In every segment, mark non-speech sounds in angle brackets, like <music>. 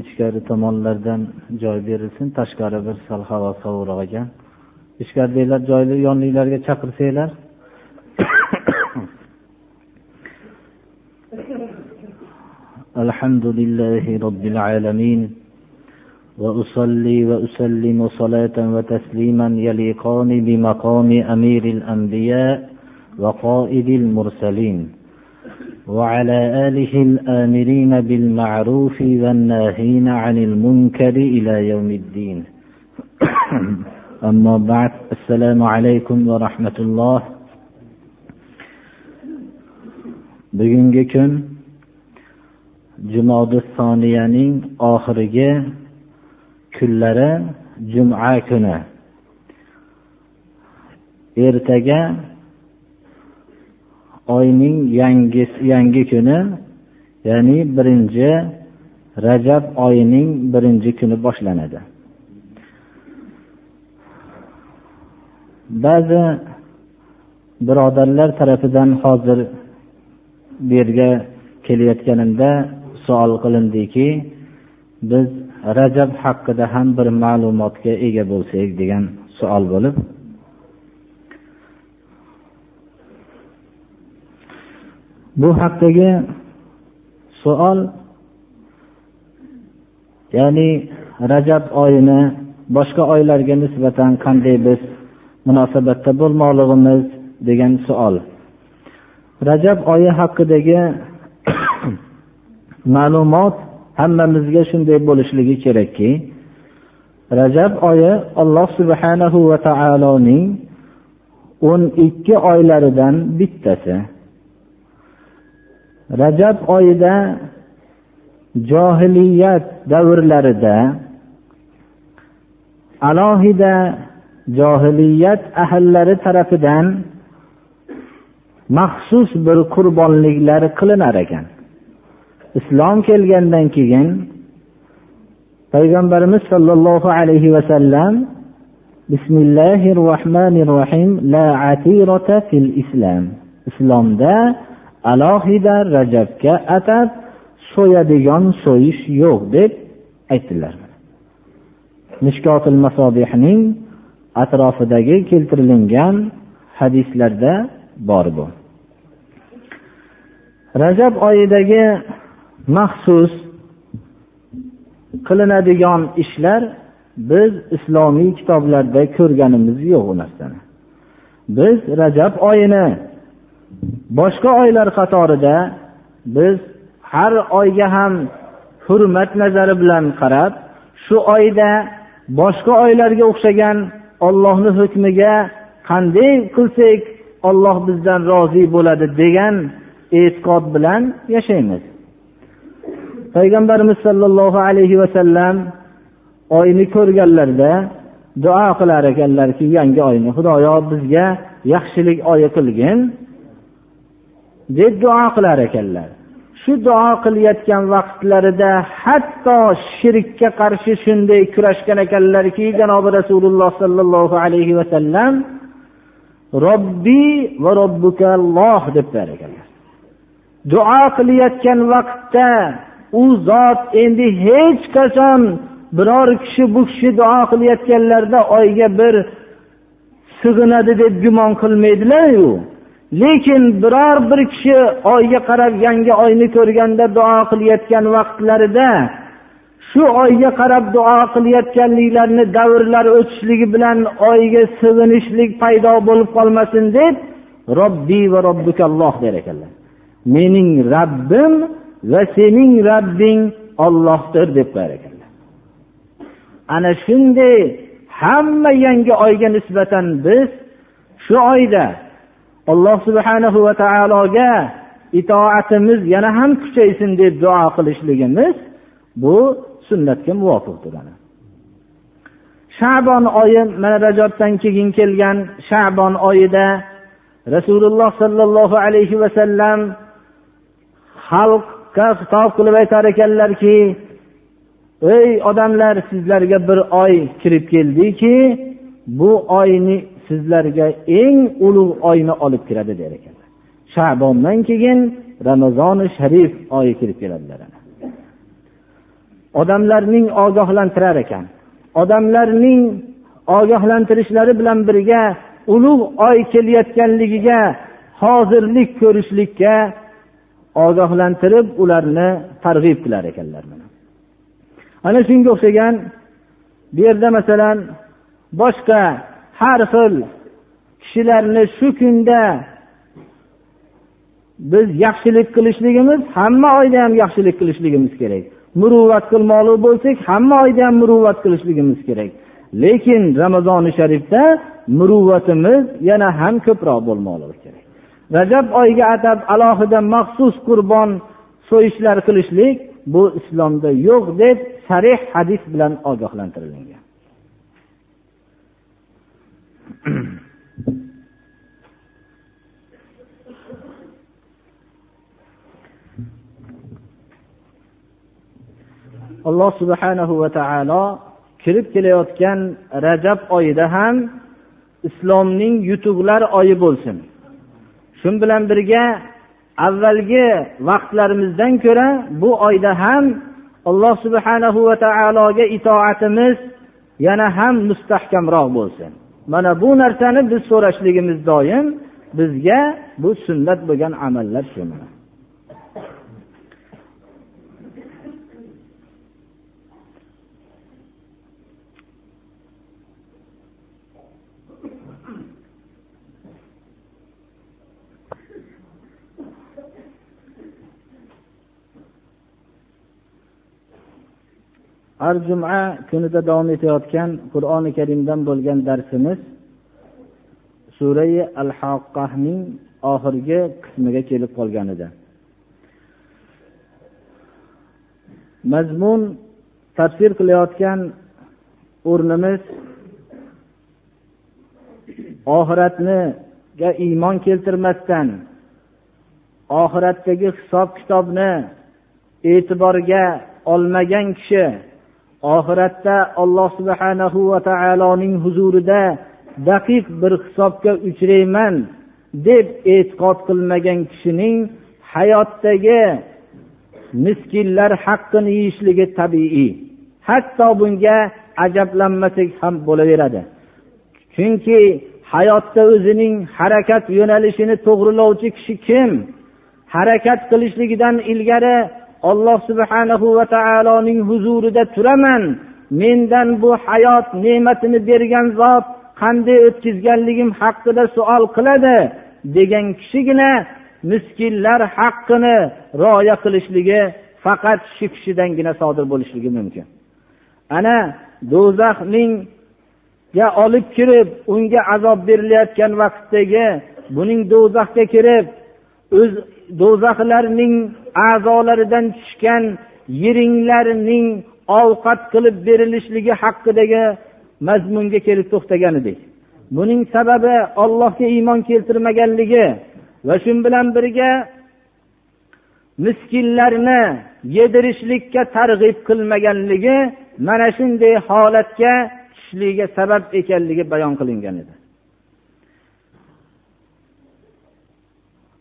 ichkari tomonlardan joy berilsin tashqari bir sal havo sovuqroq ekan ichkaridagilar joyni yoninglarga chaqirsanglar الحمد لله رب العالمين وأصلي وأسلم صلاة وتسليما يليقان بمقام أمير الأنبياء وقائد المرسلين وعلى آله الآمرين بالمعروف والناهين عن المنكر إلى يوم الدين <coughs> أما بعد السلام عليكم ورحمة الله bugungi kun jumodi soniyaning oxirgi kunlari juma kuni ertaga oyning yangi yangi kuni ya'ni birinchi rajab oyining birinchi kuni boshlanadi. Ba'zi birodarlar tarafidan hozir bu yerga kelayotganimda savol qilindiki biz rajab haqida ham bir ma'lumotga ega bo'lsak degan savol bo'lib bu haqdagi savol ya'ni rajab oyini boshqa oylarga nisbatan qanday biz munosabatda bo'lmoqligimiz degan savol rajab oyi haqidagi <coughs> ma'lumot hammamizga shunday bo'lishligi kerakki rajab oyi alloh subhanahu va taoloning o'n ikki oylaridan bittasi rajab oyida johiliyat davrlarida alohida johiliyat ahllari tarafidan maxsus bir qurbonliklar qilinar ekan. Islom kelgandan keyin payg'ambarimiz sollallohu alayhi vasallam bismillahi rohmanir rohim la atirata fil islam. Islomda alohida rajabga atab so'yadigan so'yish yo'q deb aytdilar. Mishkotil masobihning atrofidagi keltirilgan hadislarda bor bu. Rajab oyidagi maxsus qilinadigan ishlar biz islomiy kitoblarda ko'rganimiz yo'q u narsani. Biz rajab oyini boshqa oylar qatorida biz har oyga ham hurmat nazari bilan qarab shu oyda boshqa oylarga o'xshagan ollohni hukmiga qanday qilsak olloh bizdan rozi bo'ladi degan e'tiqod bilan yashaymiz. Payg'ambarimiz sollallohu alayhi vasallam oyni ko'rganlarida duo qilar ekanlarki yangi oyni xudoyo bizga yaxshilik oyi qilgin. Deb duo qilar ekanlar. Shu duo qilayotgan vaqtlarida hatto shirkka qarshi shunday kurashgan ekanlarki janobi rasululloh sollallohu alayhi vasallam robbiy va robbukalloh debdilar ekanlar. Duo qilayotgan vaqtda u zot endi hech qachon biror kishi bu kishi duo qilayotganlarida oyga bir sig'inadi deb gumon qilmaydilaru lekin biror bir kishi oyga qarab yangi oyni ko'rganda duo qilayotgan vaqtlarida shu oyga qarab duo qilayotganliklarini davrlar o'tishligi bilan oyga sig'inishlik paydo bo'lib qolmasin deb robbiy va robbikalloh der ekanlar. Mening rabbim va sening rabbing ollohdir deb qo'yar ekanlar. Ana shunday hamma yangi oyga nisbatan biz shu oyda alloh subhanahu va taologa itoatimiz yana ham kuchaysin deb duo qilishligimiz bu sunnatga muvofiqdir shabon oyi mana rajobdan keyin kelgan shabon oyida rasululloh sollallohu alayhi vasallam xalqqa xitob qilib aytar ekanlarki ey odamlar sizlarga bir oy kirib keldiki bu oyni sizlarga eng ulug' oyni olib kiradi der ekanlar shabondan keyin ramazoni sharif oyi kirib keladilar odamlarning ogohlantirar ekan. Odamlarning ogohlantirishlari bilan birga ulug' oy kelayotganligiga hozirlik ko'rishlikka ogohlantirib ularni targ'ib qilar ekanlar ana shunga o'xshagan bu yerda masalan boshqa har xil kishilarni shu kunda biz yaxshilik qilishligimiz hamma oyda ham yaxshilik qilishligimiz kerak. Muruvvat qilmoqli bo'lsak hamma oyda ham muruvvat qilishligimiz kerak. Lekin ramazoni sharifda muruvvatimiz yana ham ko'proq bo'lmoqligi kerak. Rajab oyiga atab alohida maxsus qurbon so'yishlar qilishlik bu islomda yo'q deb sarih hadis bilan ogohlantirilgan <clears throat> alloh subhanahu va taolo kirib kelayotgan rajab oyida ham islomning yutuqlar oyi bo'lsin. Shu bilan birga avvalgi vaqtlarimizdan ko'ra bu oyda ham alloh subhanahu va taologa itoatimiz yana ham mustahkamroq bo'lsin. Mana bu narsani biz so'rashligimiz doim bizga bu sunnat bo'lgan amallar shu har juma kunida davom etayotgan qur'oni karimdan bo'lgan darsimiz surai al haqqahning oxirgi qismiga kelib qolgan edi mazmun tafsir qilayotgan o'rnimiz oxiratniga iymon keltirmasdan oxiratdagi hisob kitobni e'tiborga olmagan kishi oxiratda alloh subhanahu va taoloning huzurida daqiq bir hisobga uchrayman deb e'tiqod qilmagan kishining hayotdagi miskinlar haqqini yeyishligi tabiiy. Hatto bunga ajablanmasak ham bo'laveradi. Chunki hayotda o'zining harakat yo'nalishini to'g'rilovchi kishi kim? Harakat qilishligidan ilgari olloh subhanahu va taoloning huzurida turaman. Mendan bu hayot ne'matini bergan zot qanday o'tkazganligim haqida suol qiladi degan kishigina miskinlar haqqini rioya qilishligi faqat shu kishidangina sodir bo'lishligi mumkin. Ana do'zaxningga olib kirib unga azob berilayotgan vaqtdagi buning do'zaxga kirib o'z do'zaxlarning a'zolaridan tushgan yiringlarning ovqat qilib berilishligi haqidagi mazmunga kelib to'xtagan edik buning sababi ollohga iymon keltirmaganligi va shu bilan birga miskinlarni yedirishlikka targ'ib qilmaganligi mana shunday holatga tushishligiga sabab ekanligi bayon qilingan edi.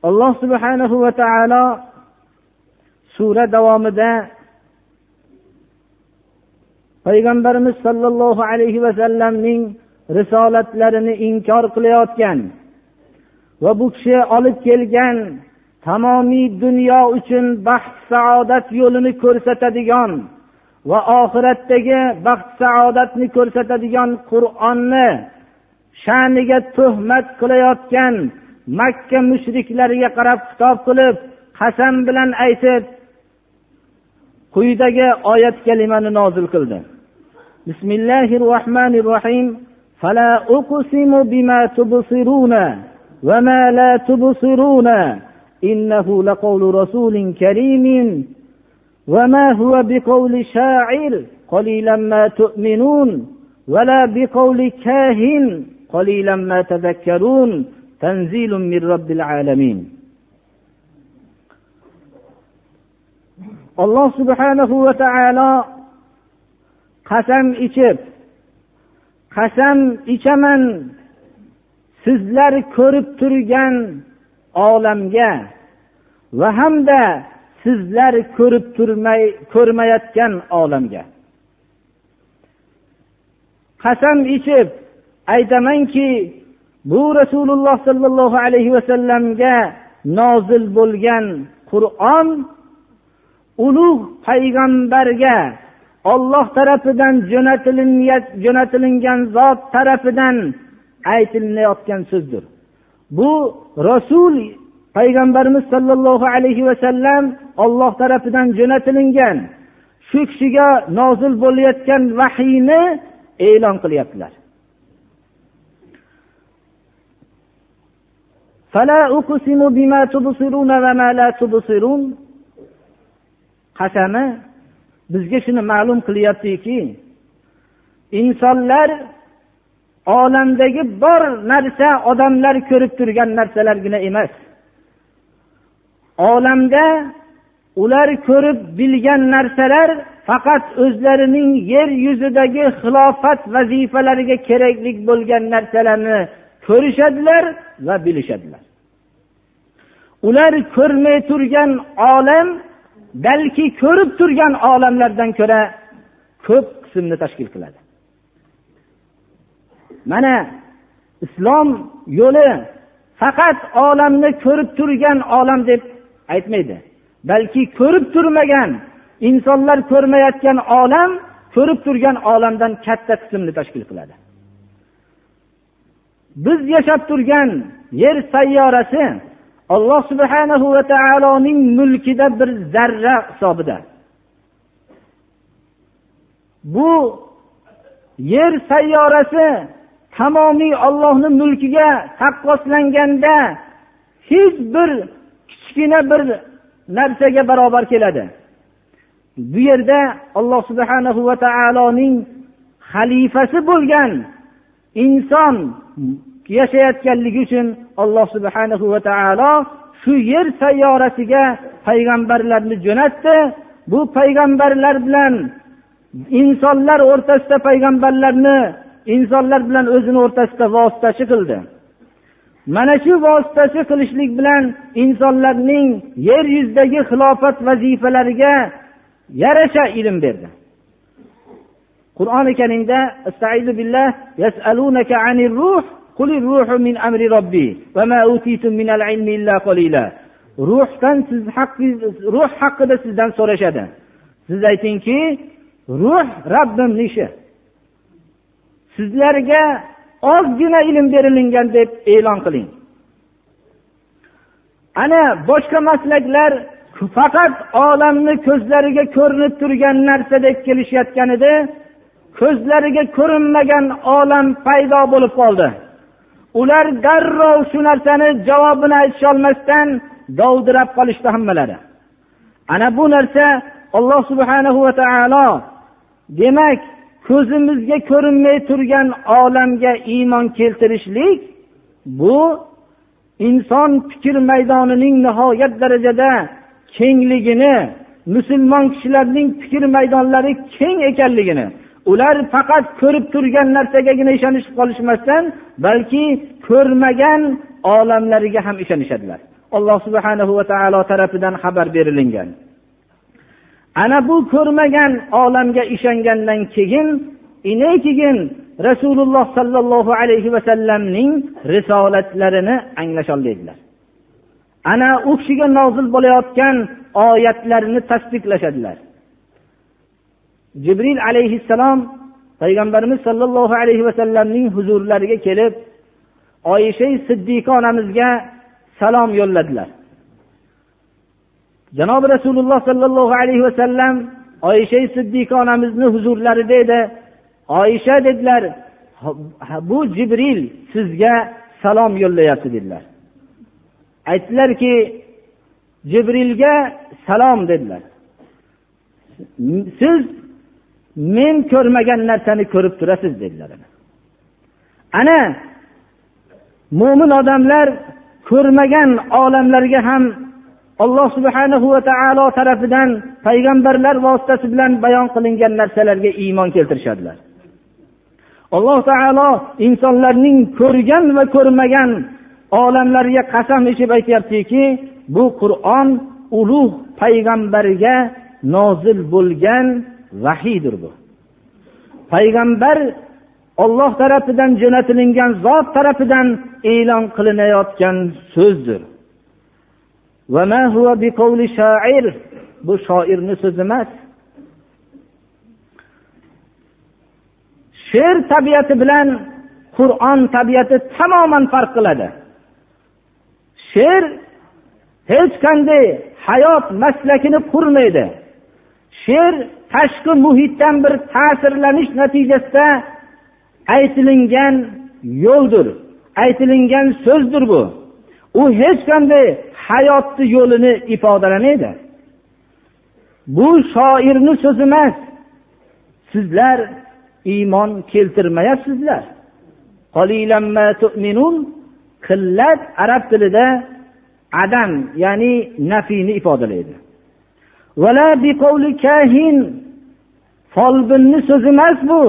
Alloh subhanahu va taolo sura davomida payg'ambarimiz sollallohu alayhi vasallamning risolatlarini inkor qilayotgan va bu kishi olib kelgan tamomiy dunyo uchun baxt saodat yo'lini ko'rsatadigan va oxiratdagi baxt saodatni ko'rsatadigan qur'onni sha'niga tuhmat qilayotgan makka mushriklariga qarab xitob qilib qasam bilan aytib quyidagi oyat kalimani nozil qildi bismillahi rohmanir rohim فلا أقسم بما تبصرون وما لا تبصرون إنه لقول رسول كريم وما هو بقول شاعر قليلا ما تؤمنون ولا بقول كاهن قليلا ما تذكرون tanzilun min robbil alamin alloh subhanahu va taolo qasam ichib qasam ichaman sizlar ko'rib turgan olamga va hamda sizlar ko'rib turmay ko'rmayotgan olamga. Qasam ichib aytamanki bu rasululloh sollallohu alayhi vasallamga nozil bo'lgan qur'on ulug' payg'ambarga olloh tarafidan jo'natilingan zot tarafidan aytilayotgan so'zdir. Bu rasul payg'ambarimiz sollallohu alayhi vasallam olloh tarafidan jo'natilingan shu kishiga nozil bo'layotgan vahiyni e'lon qilyaptilar. Qasami bizga shuni ma'lum qilyaptiki insonlar olamdagi bor narsa odamlar ko'rib turgan narsalargina emas. Olamda ular ko'rib bilgan narsalar faqat o'zlarining yer yuzidagi xilofat vazifalariga kerakli bo'lgan narsalarni ko'rishadilar va bilishadilar. Ular ko'rmay turgan olam balki ko'rib turgan olamlardan ko'ra ko'p qismni tashkil qiladi. Mana islom yo'li faqat olamni ko'rib turgan olam deb aytmaydi balki ko'rib turmagan insonlar ko'rmayotgan olam ko'rib turgan olamdan katta qismni tashkil qiladi. Biz yashab turgan yer sayyorasi alloh subhanahu va taoloning mulkida bir zarra hisobida. Bu yer sayyorasi tamomiy ollohni mulkiga taqqoslanganda hech bir kichkina bir narsaga barobar keladi. Bu yerda alloh subhanahu va taoloning xalifasi bo'lgan inson yashayotganligi uchun alloh subhanahu va taolo shu yer sayyorasiga payg'ambarlarni jo'natdi. Bu payg'ambarlar bilan insonlar o'rtasida payg'ambarlarni insonlar bilan o'zini o'rtasida vositachi qildi. Mana shu vositachi qilishlik bilan insonlarning yer yuzidagi xilofat vazifalariga yarasha ilm berdi. Qur'oni karimda ruhdan siz ruh haqida sizdan so'rashadi. Siz aytingki ruh rabbimni ishi sizlarga ozgina ilm berilingan deb e'lon qiling. Ana boshqa maslaklar faqat olamni ko'zlariga ko'rinib turgan narsa deb kelishayotgan edi. Ko'zlariga ko'rinmagan olam paydo bo'lib qoldi. Ular darrov shu narsani javobini aytisholmasdan dovdirab qolishdi hammalari. Ana bu narsa alloh subhanahu va taolo demak ko'zimizga ko'rinmay turgan olamga iymon keltirishlik bu inson fikr maydonining nihoyat darajada kengligini musulmon kishilarning fikr maydonlari keng ekanligini ular faqat ko'rib turgan narsagagina ishonishib qolishmasdan balki ko'rmagan olamlariga ham ishonishadilar. Alloh subhanahu va taolo tarafidan xabar berilingan ana bu ko'rmagan olamga ishongandan keyin keyin rasululloh sollallohu alayhi vasallamning risolatlarini anglasholmaydilar ana u kishiga nozil bo'layotgan oyatlarni tasdiqlashadilar. Jibril alayhissalom payg'ambarimiz sollallohu alayhi vasallamning huzurlariga kelib oyisha siddiqa onamizga salom yo'lladilar. Janobi rasululloh sollallohu alayhi vasallam oyisha siddiqa onamizni huzurlarida edi. Oyisha dedilar bu jibril sizga salom yo'llayapti dedilar. Aytdilarki jibrilga salom dedilar. Siz men ko'rmagan narsani ko'rib turasiz dedilar ana. Mo'min odamlar ko'rmagan olamlarga ham alloh subhanahu va taolo tarafidan payg'ambarlar vositasi bilan bayon qilingan narsalarga iymon keltirishadilar. Alloh taolo insonlarning ko'rgan va ko'rmagan olamlarga qasam ichib aytyaptiki bu qur'on ulug' payg'ambarga nozil bo'lgan vahiydir bu. Payg'ambar olloh tarafidan jo'natilingan zot tarafidan e'lon qilinayotgan so'zdir. Bu shoirni so'zi emas. She'r tabiati bilan qur'on tabiati tamoman farq qiladi. She'r hech qanday hayot maslakini qurmaydi. She'r tashqi muhitdan bir ta'sirlanish natijasida aytilingan yo'ldir aytilingan so'zdir bu. U hech qanday hayotni yo'lini ifodalamaydi. Bu shoirni so'zi emas. Sizlar iymon keltirmayapsizlar. Qillat arab tilida adam ya'ni nafiyni ifodalaydi. Folbinni so'zi emas bu.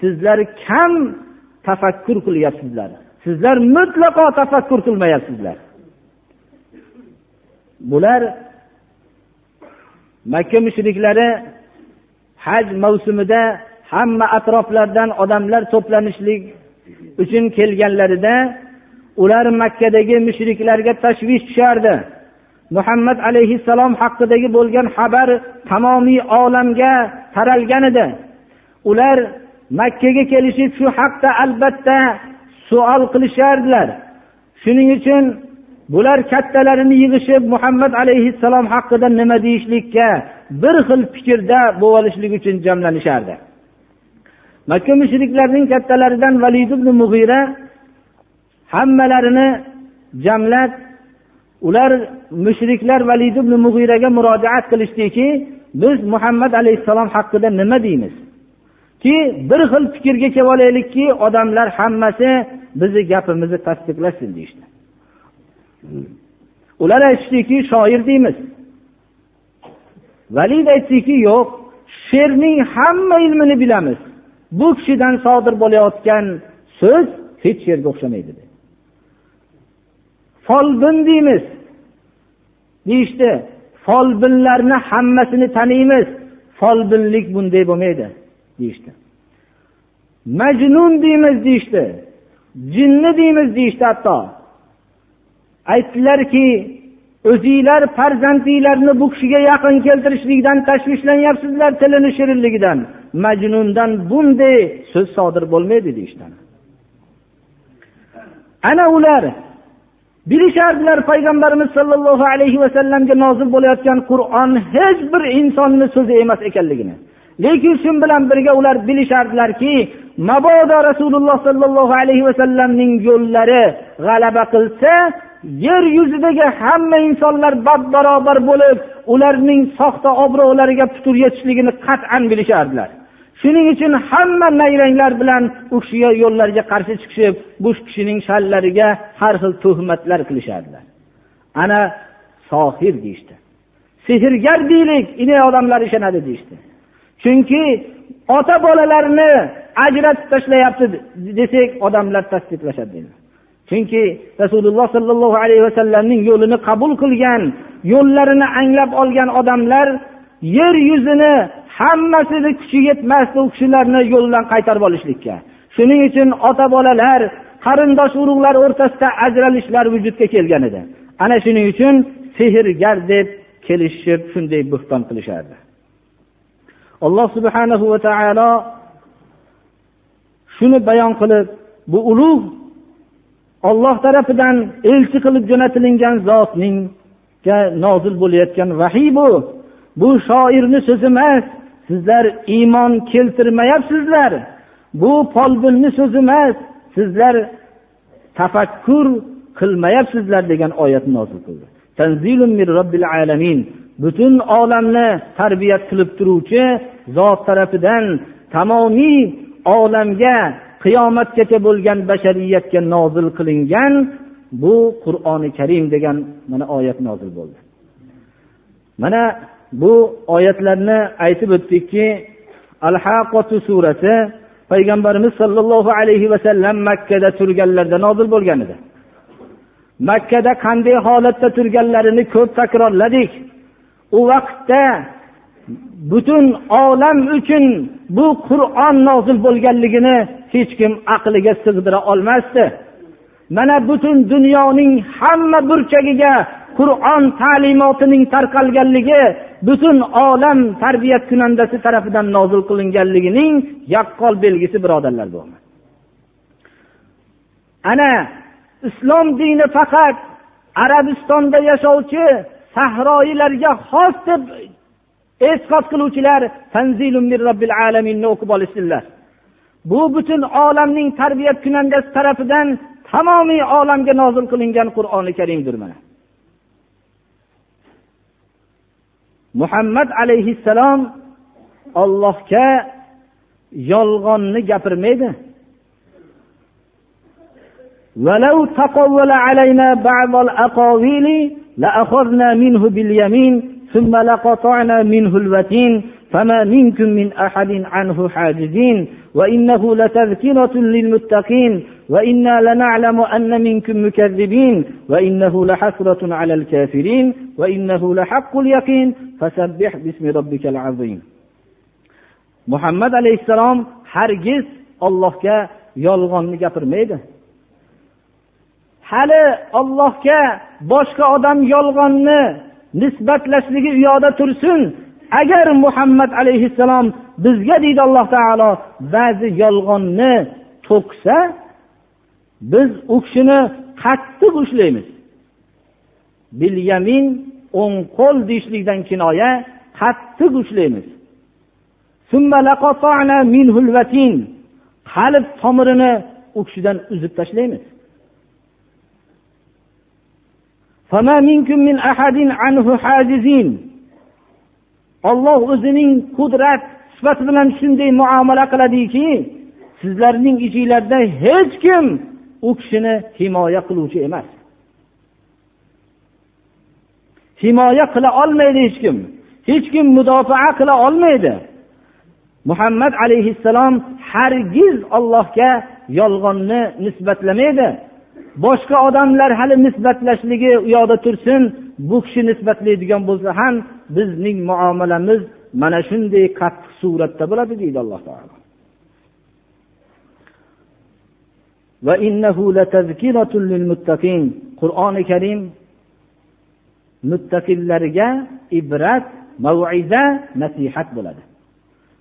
Sizlar kam tafakkur qilyapsizlar. Sizlar mutlaqo tafakkur qilmayapsizlar. Bular makka mushriklari haj mavsumida hamma atroflardan odamlar to'planishlik uchun kelganlarida ular makkadagi mushriklarga tashvish tushardi. Muhammad alayhissalom haqidagi bo'lgan xabar tamomiy olamga taralgan edi. Ular makkaga kelishib shu haqda albatta suol qilishardilar. Shuning uchun bular kattalarini yig'ishib muhammad alayhissalom haqida nima deyishlikka bir xil fikrda bo'lishlik uchun jamlanishardi. Makka mushriklarning kattalaridan valid ibn mug'ira hammalarini jamlab ular mushriklar valid ibn mug'iraga murojaat qilishdiki biz muhammad alayhissalom haqida nima deymiz? Ki bir xil fikrga kelib olaylikki odamlar hammasi bizni gapimizni tasdiqlasin deyishdi. Ular aytishdiki shoir deymiz. Valid aytdiki yo'q she'rning hamma ilmini bilamiz. Bu kishidan sodir bo'layotgan so'z hech she'rga o'xshamaydi dedi. Folbin deymiz. Deyishdi folbinlarni hammasini taniymiz. Folbinlik bunday bo'lmaydi deyishdi. Majnun deymiz deyishdi. Jinni deymiz deyishdi hatto. Aytdilarki o'zinglar farzandinglarni bu kishiga yaqin keltirishlikdan tashvishlanyapsizlar tilini shirinligidan. Majnundan bunday so'z sodir bo'lmaydi deyishdi ana. Ular bilishardilar payg'ambarimiz sollallohu alayhi vasallamga nozil bo'layotgan qur'on hech bir insonni so'zi emas ekanligini. Lekin shu bilan birga ular bilishardilarki mabodo rasululloh sollallohu alayhi vasallamning yo'llari g'alaba qilsa yer yuzidagi hamma insonlar bab barobar bo'lib ularning soxta obro'lariga putur yetishligini qat'an bilishardilar. Shuning uchun hamma nayranglar bilan u kishiga yo'llariga qarshi chiqishib bu kishining shallariga har xil tuhmatlar qilishardilar. Ana sohir deyishdi. Sehrgar deylik inay odamlar ishonadi deyishdi. Chunki ota bolalarni ajratib tashlayapti desak odamlar tasdiqlashadi deydi. Chunki rasululloh sollallohu alayhi vasallamning yo'lini qabul qilgan yo'llarini anglab olgan odamlar yer yuzini hammasini kuchi yetmasdi u kishilarni yo'ldan qaytarib olishlikka. Shuning uchun ota bolalar qarindosh urug'lar o'rtasida ajralishlar vujudga kelgan edi. Ana shuning uchun sehrgar deb kelishib shunday bo'xton qilishardi. Alloh subhanahu va taolo shuni bayon qilib bu ulug' olloh tarafidan elchi qilib jo'natilingan zotningga nozil bo'layotgan vahiy bu. Bu shoirni so'zi emas sizlar iymon keltirmayapsizlar. Bu folbinni so'zi emas. Sizlar tafakkur qilmayapsizlar degan oyat nozil qildi. Butun olamni tarbiyat qilib turuvchi zot tarafidan tamomiy olamga qiyomatgacha bo'lgan bashariyatga nozil qilingan bu qur'oni karim degan mana oyat nozil bo'ldi. Mana bu oyatlarni aytib o'tdikki al haqotu surasi payg'ambarimiz sollallohu alayhi vasallam makkada turganlarida nozil bo'lgan edi makkada qanday holatda turganlarini ko'p takrorladik. U vaqtda butun olam uchun bu qur'on nozil bo'lganligini hech kim aqliga sig'dira olmasdi. Mana butun dunyoning hamma burchagiga qur'on ta'limotining tarqalganligi butun olam tarbiyat kunandasi tarafidan nozil qilinganligining yaqqol belgisi birodarlar bu ana islom dini faqat arabistonda yashovchi sahroyilarga xos deb e'tiqod qiluvchilar o'qib olishsinlar. Bu butun olamning tarbiyat kunandasi tarafidan tamomiy olamga nozil qilingan qur'oni karimdir mana. muhammad alayhissalom ollohga yolg'onni gapirmaydi ولو تقول علينا بعض الأقاويل لأخذنا منه باليمين ثم لقطعنا منه الوتين فما منكم من أحد عنه حاجزين وإنه لتذكرة للمتقين وإنا لنعلم أن منكم مكذبين وإنه لحسرة على الكافرين وإنه لحق اليقين فسبح باسم ربك العظيم محمد عليه السلام hargiz ollohga yolg'onni gapirmaydi hali ollohga boshqa odam yolg'onni nisbatlashligi u yoqda tursin agar muhammad alayhissalom bizga deydi alloh taolo ba'zi yolg'onni to'ksa biz u kishini qattiq ushlaymiz. Bilyamin o'ng qo'l deyishlikdan kinoya qattiq ushlaymiz. Qalb tomirini u kishidan uzib tashlaymiz. Olloh o'zining qudrat sifati bilan shunday muomala qiladiki sizlarning ichinglarda hech kim u kishini himoya qiluvchi emas. Himoya qila olmaydi hech kim. Hech kim mudofaa qila olmaydi. Muhammad alayhissalom hargiz ollohga yolg'onni nisbatlamaydi. Boshqa odamlar hali nisbatlashligi u yoqda tursin bu kishi nisbatlaydigan bo'lsa ham bizning muomalamiz mana shunday qattiq suratda bo'ladi deydi alloh taolo. Qur'oni karim muttaqillarga ibrat maviza nasihat bo'ladi.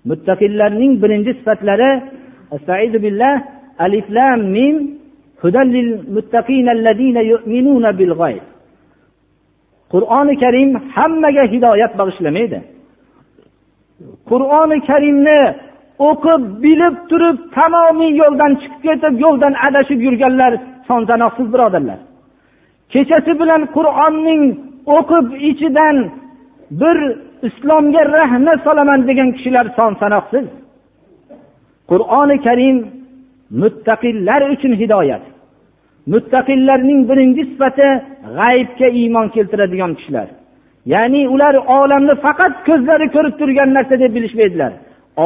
Muttaqillarning birinchi sifatlari billah alif lam mim qur'oni karim hammaga hidoyat bag'ishlamaydi. Qur'oni karimni o'qib bilib turib tamomiy yo'ldan chiqib ketib yo'ldan adashib yurganlar son sanoqsiz birodarlar. Kechasi bilan qur'onning o'qib ichidan bir islomga rahna solaman degan kishilar son sanoqsiz qur'oni karim muttaqillar uchun hidoyat. Muttaqillarning birinchi sifati g'aybga iymon keltiradigan kishilar. Ya'ni ular olamni faqat ko'zlari ko'rib turgan narsa deb bilishmaydilar.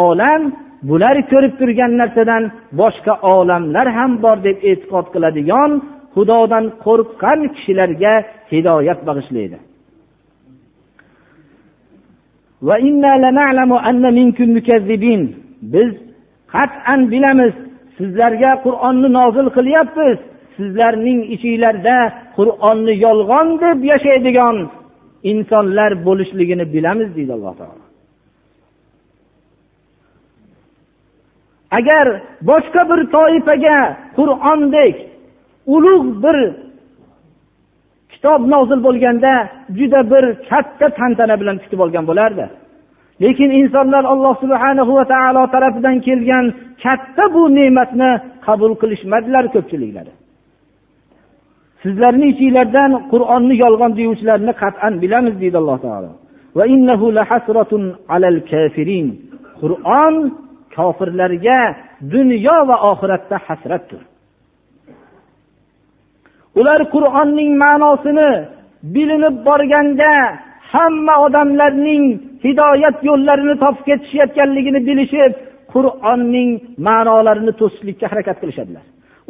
Olam bular ko'rib turgan narsadan boshqa olamlar ham bor deb e'tiqod qiladigan xudodan qo'rqqan kishilarga hidoyat bag'ishlaydi. Biz qat'an bilamiz sizlarga qur'onni nozil qilyapmiz. Sizlarning ichinglarda qur'onni yolg'on deb yashaydigan insonlar bo'lishligini bilamiz deydi alloh taolo. Agar boshqa bir toifaga qur'ondek ulug' bir kitob nozil bo'lganda juda bir katta tantana bilan kutib olgan bo'lardi. Lekin insonlar alloh subhana va taolo tarafidan kelgan katta bu ne'matni qabul qilishmadilar ko'pchiliklari sizlarni ichinglardan qur'onni yolg'on deyuvchilarni qat'an bilamiz deydi alloh taolo. Qur'on kofirlarga dunyo va oxiratda hasratdir. Ular qur'onning ma'nosini bilinib borganda hamma odamlarning hidoyat yo'llarini topib ketishayotganligini bilishib qur'onning ma'nolarini to'sishlikka harakat qilishadilar.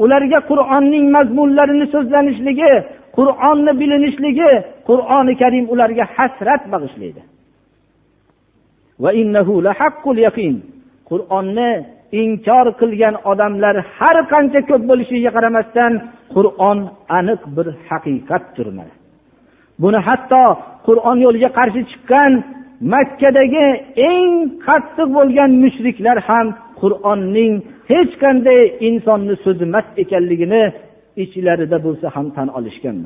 Ularga qur'onning mazmunlarini so'zlanishligi qur'onni bilinishligi qur'oni karim ularga hasrat bag'ishlaydi. Qur'onni inkor qilgan odamlar har qancha ko'p bo'lishiga qaramasdan qur'on aniq bir haqiqatdir buni hatto qur'on yo'liga qarshi chiqqan makkadagi eng qattiq bo'lgan mushriklar ham qur'onning hech qanday insonni so'zi emas ekanligini ichlarida bo'lsa ham tan olishgan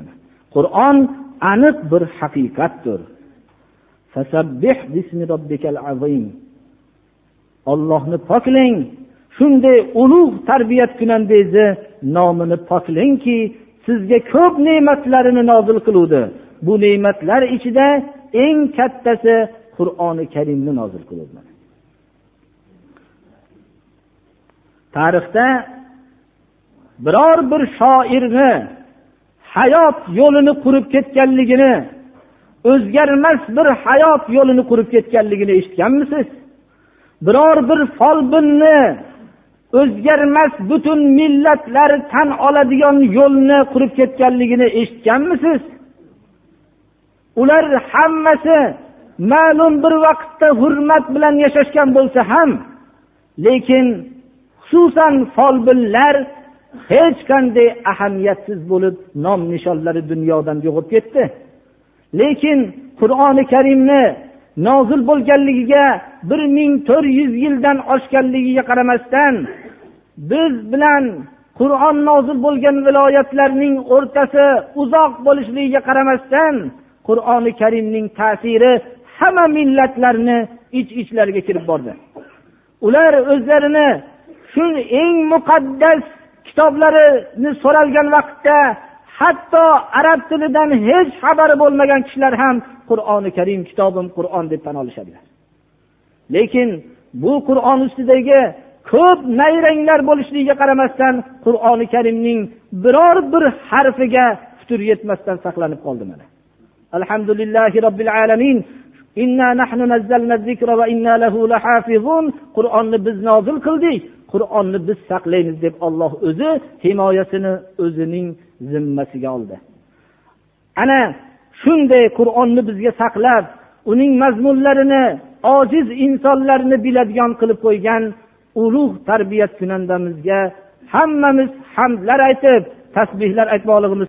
qur'on aniq bir haqiqatdir. Ollohni poklang. Shunday ulug' tarbiyat kunandangizni nomini poklangki sizga ko'p ne'matlarini nozil qiluvdi. Bu ne'matlar ichida eng kattasi qur'oni karimni nozil qildi tarixda biror bir shoirni hayot yo'lini qurib ketganligini o'zgarmas bir hayot yo'lini qurib ketganligini eshitganmisiz? Biror bir folbinni o'zgarmas butun millatlar tan oladigan yo'lni qurib ketganligini eshitganmisiz? Ular hammasi ma'lum bir vaqtda hurmat bilan yashashgan bo'lsa ham lekin xususan folbinlar hech qanday ahamiyatsiz bo'lib nom nishonlari dunyodan yo'qolib ketdi. Lekin qur'oni karimni nozil bo'lganligiga bir ming to'rt yuz yildan oshganligiga qaramasdan biz bilan qur'on nozil bo'lgan viloyatlarning o'rtasi uzoq bo'lishligiga qaramasdan qur'oni karimning ta'siri hamma millatlarni ich iç ichlariga kirib bordi. Ular o'zlarini shu eng muqaddas kitoblarini so'ralgan vaqtda hatto arab tilidan hech xabari bo'lmagan kishilar ham qur'oni karim kitobim qur'on deb tan olishadilar. Lekin bu qur'on ustidagi ko'p nayranglar bo'lishligiga qaramasdan qur'oni karimning biror bir harfiga putur yetmasdan saqlanib qoldi mana. Alhamdulillahi robbil alamin. Qur'onni biz nozil qildik. Qur'onni biz saqlaymiz deb olloh o'zi himoyasini o'zining zimmasiga oldi. Ana shunday qur'onni bizga saqlab uning mazmunlarini ojiz insonlarni biladigan qilib qo'ygan ulug' tarbiyat kunandamizga hammamiz hamdlar aytib tasbehlar aytmoqligimiz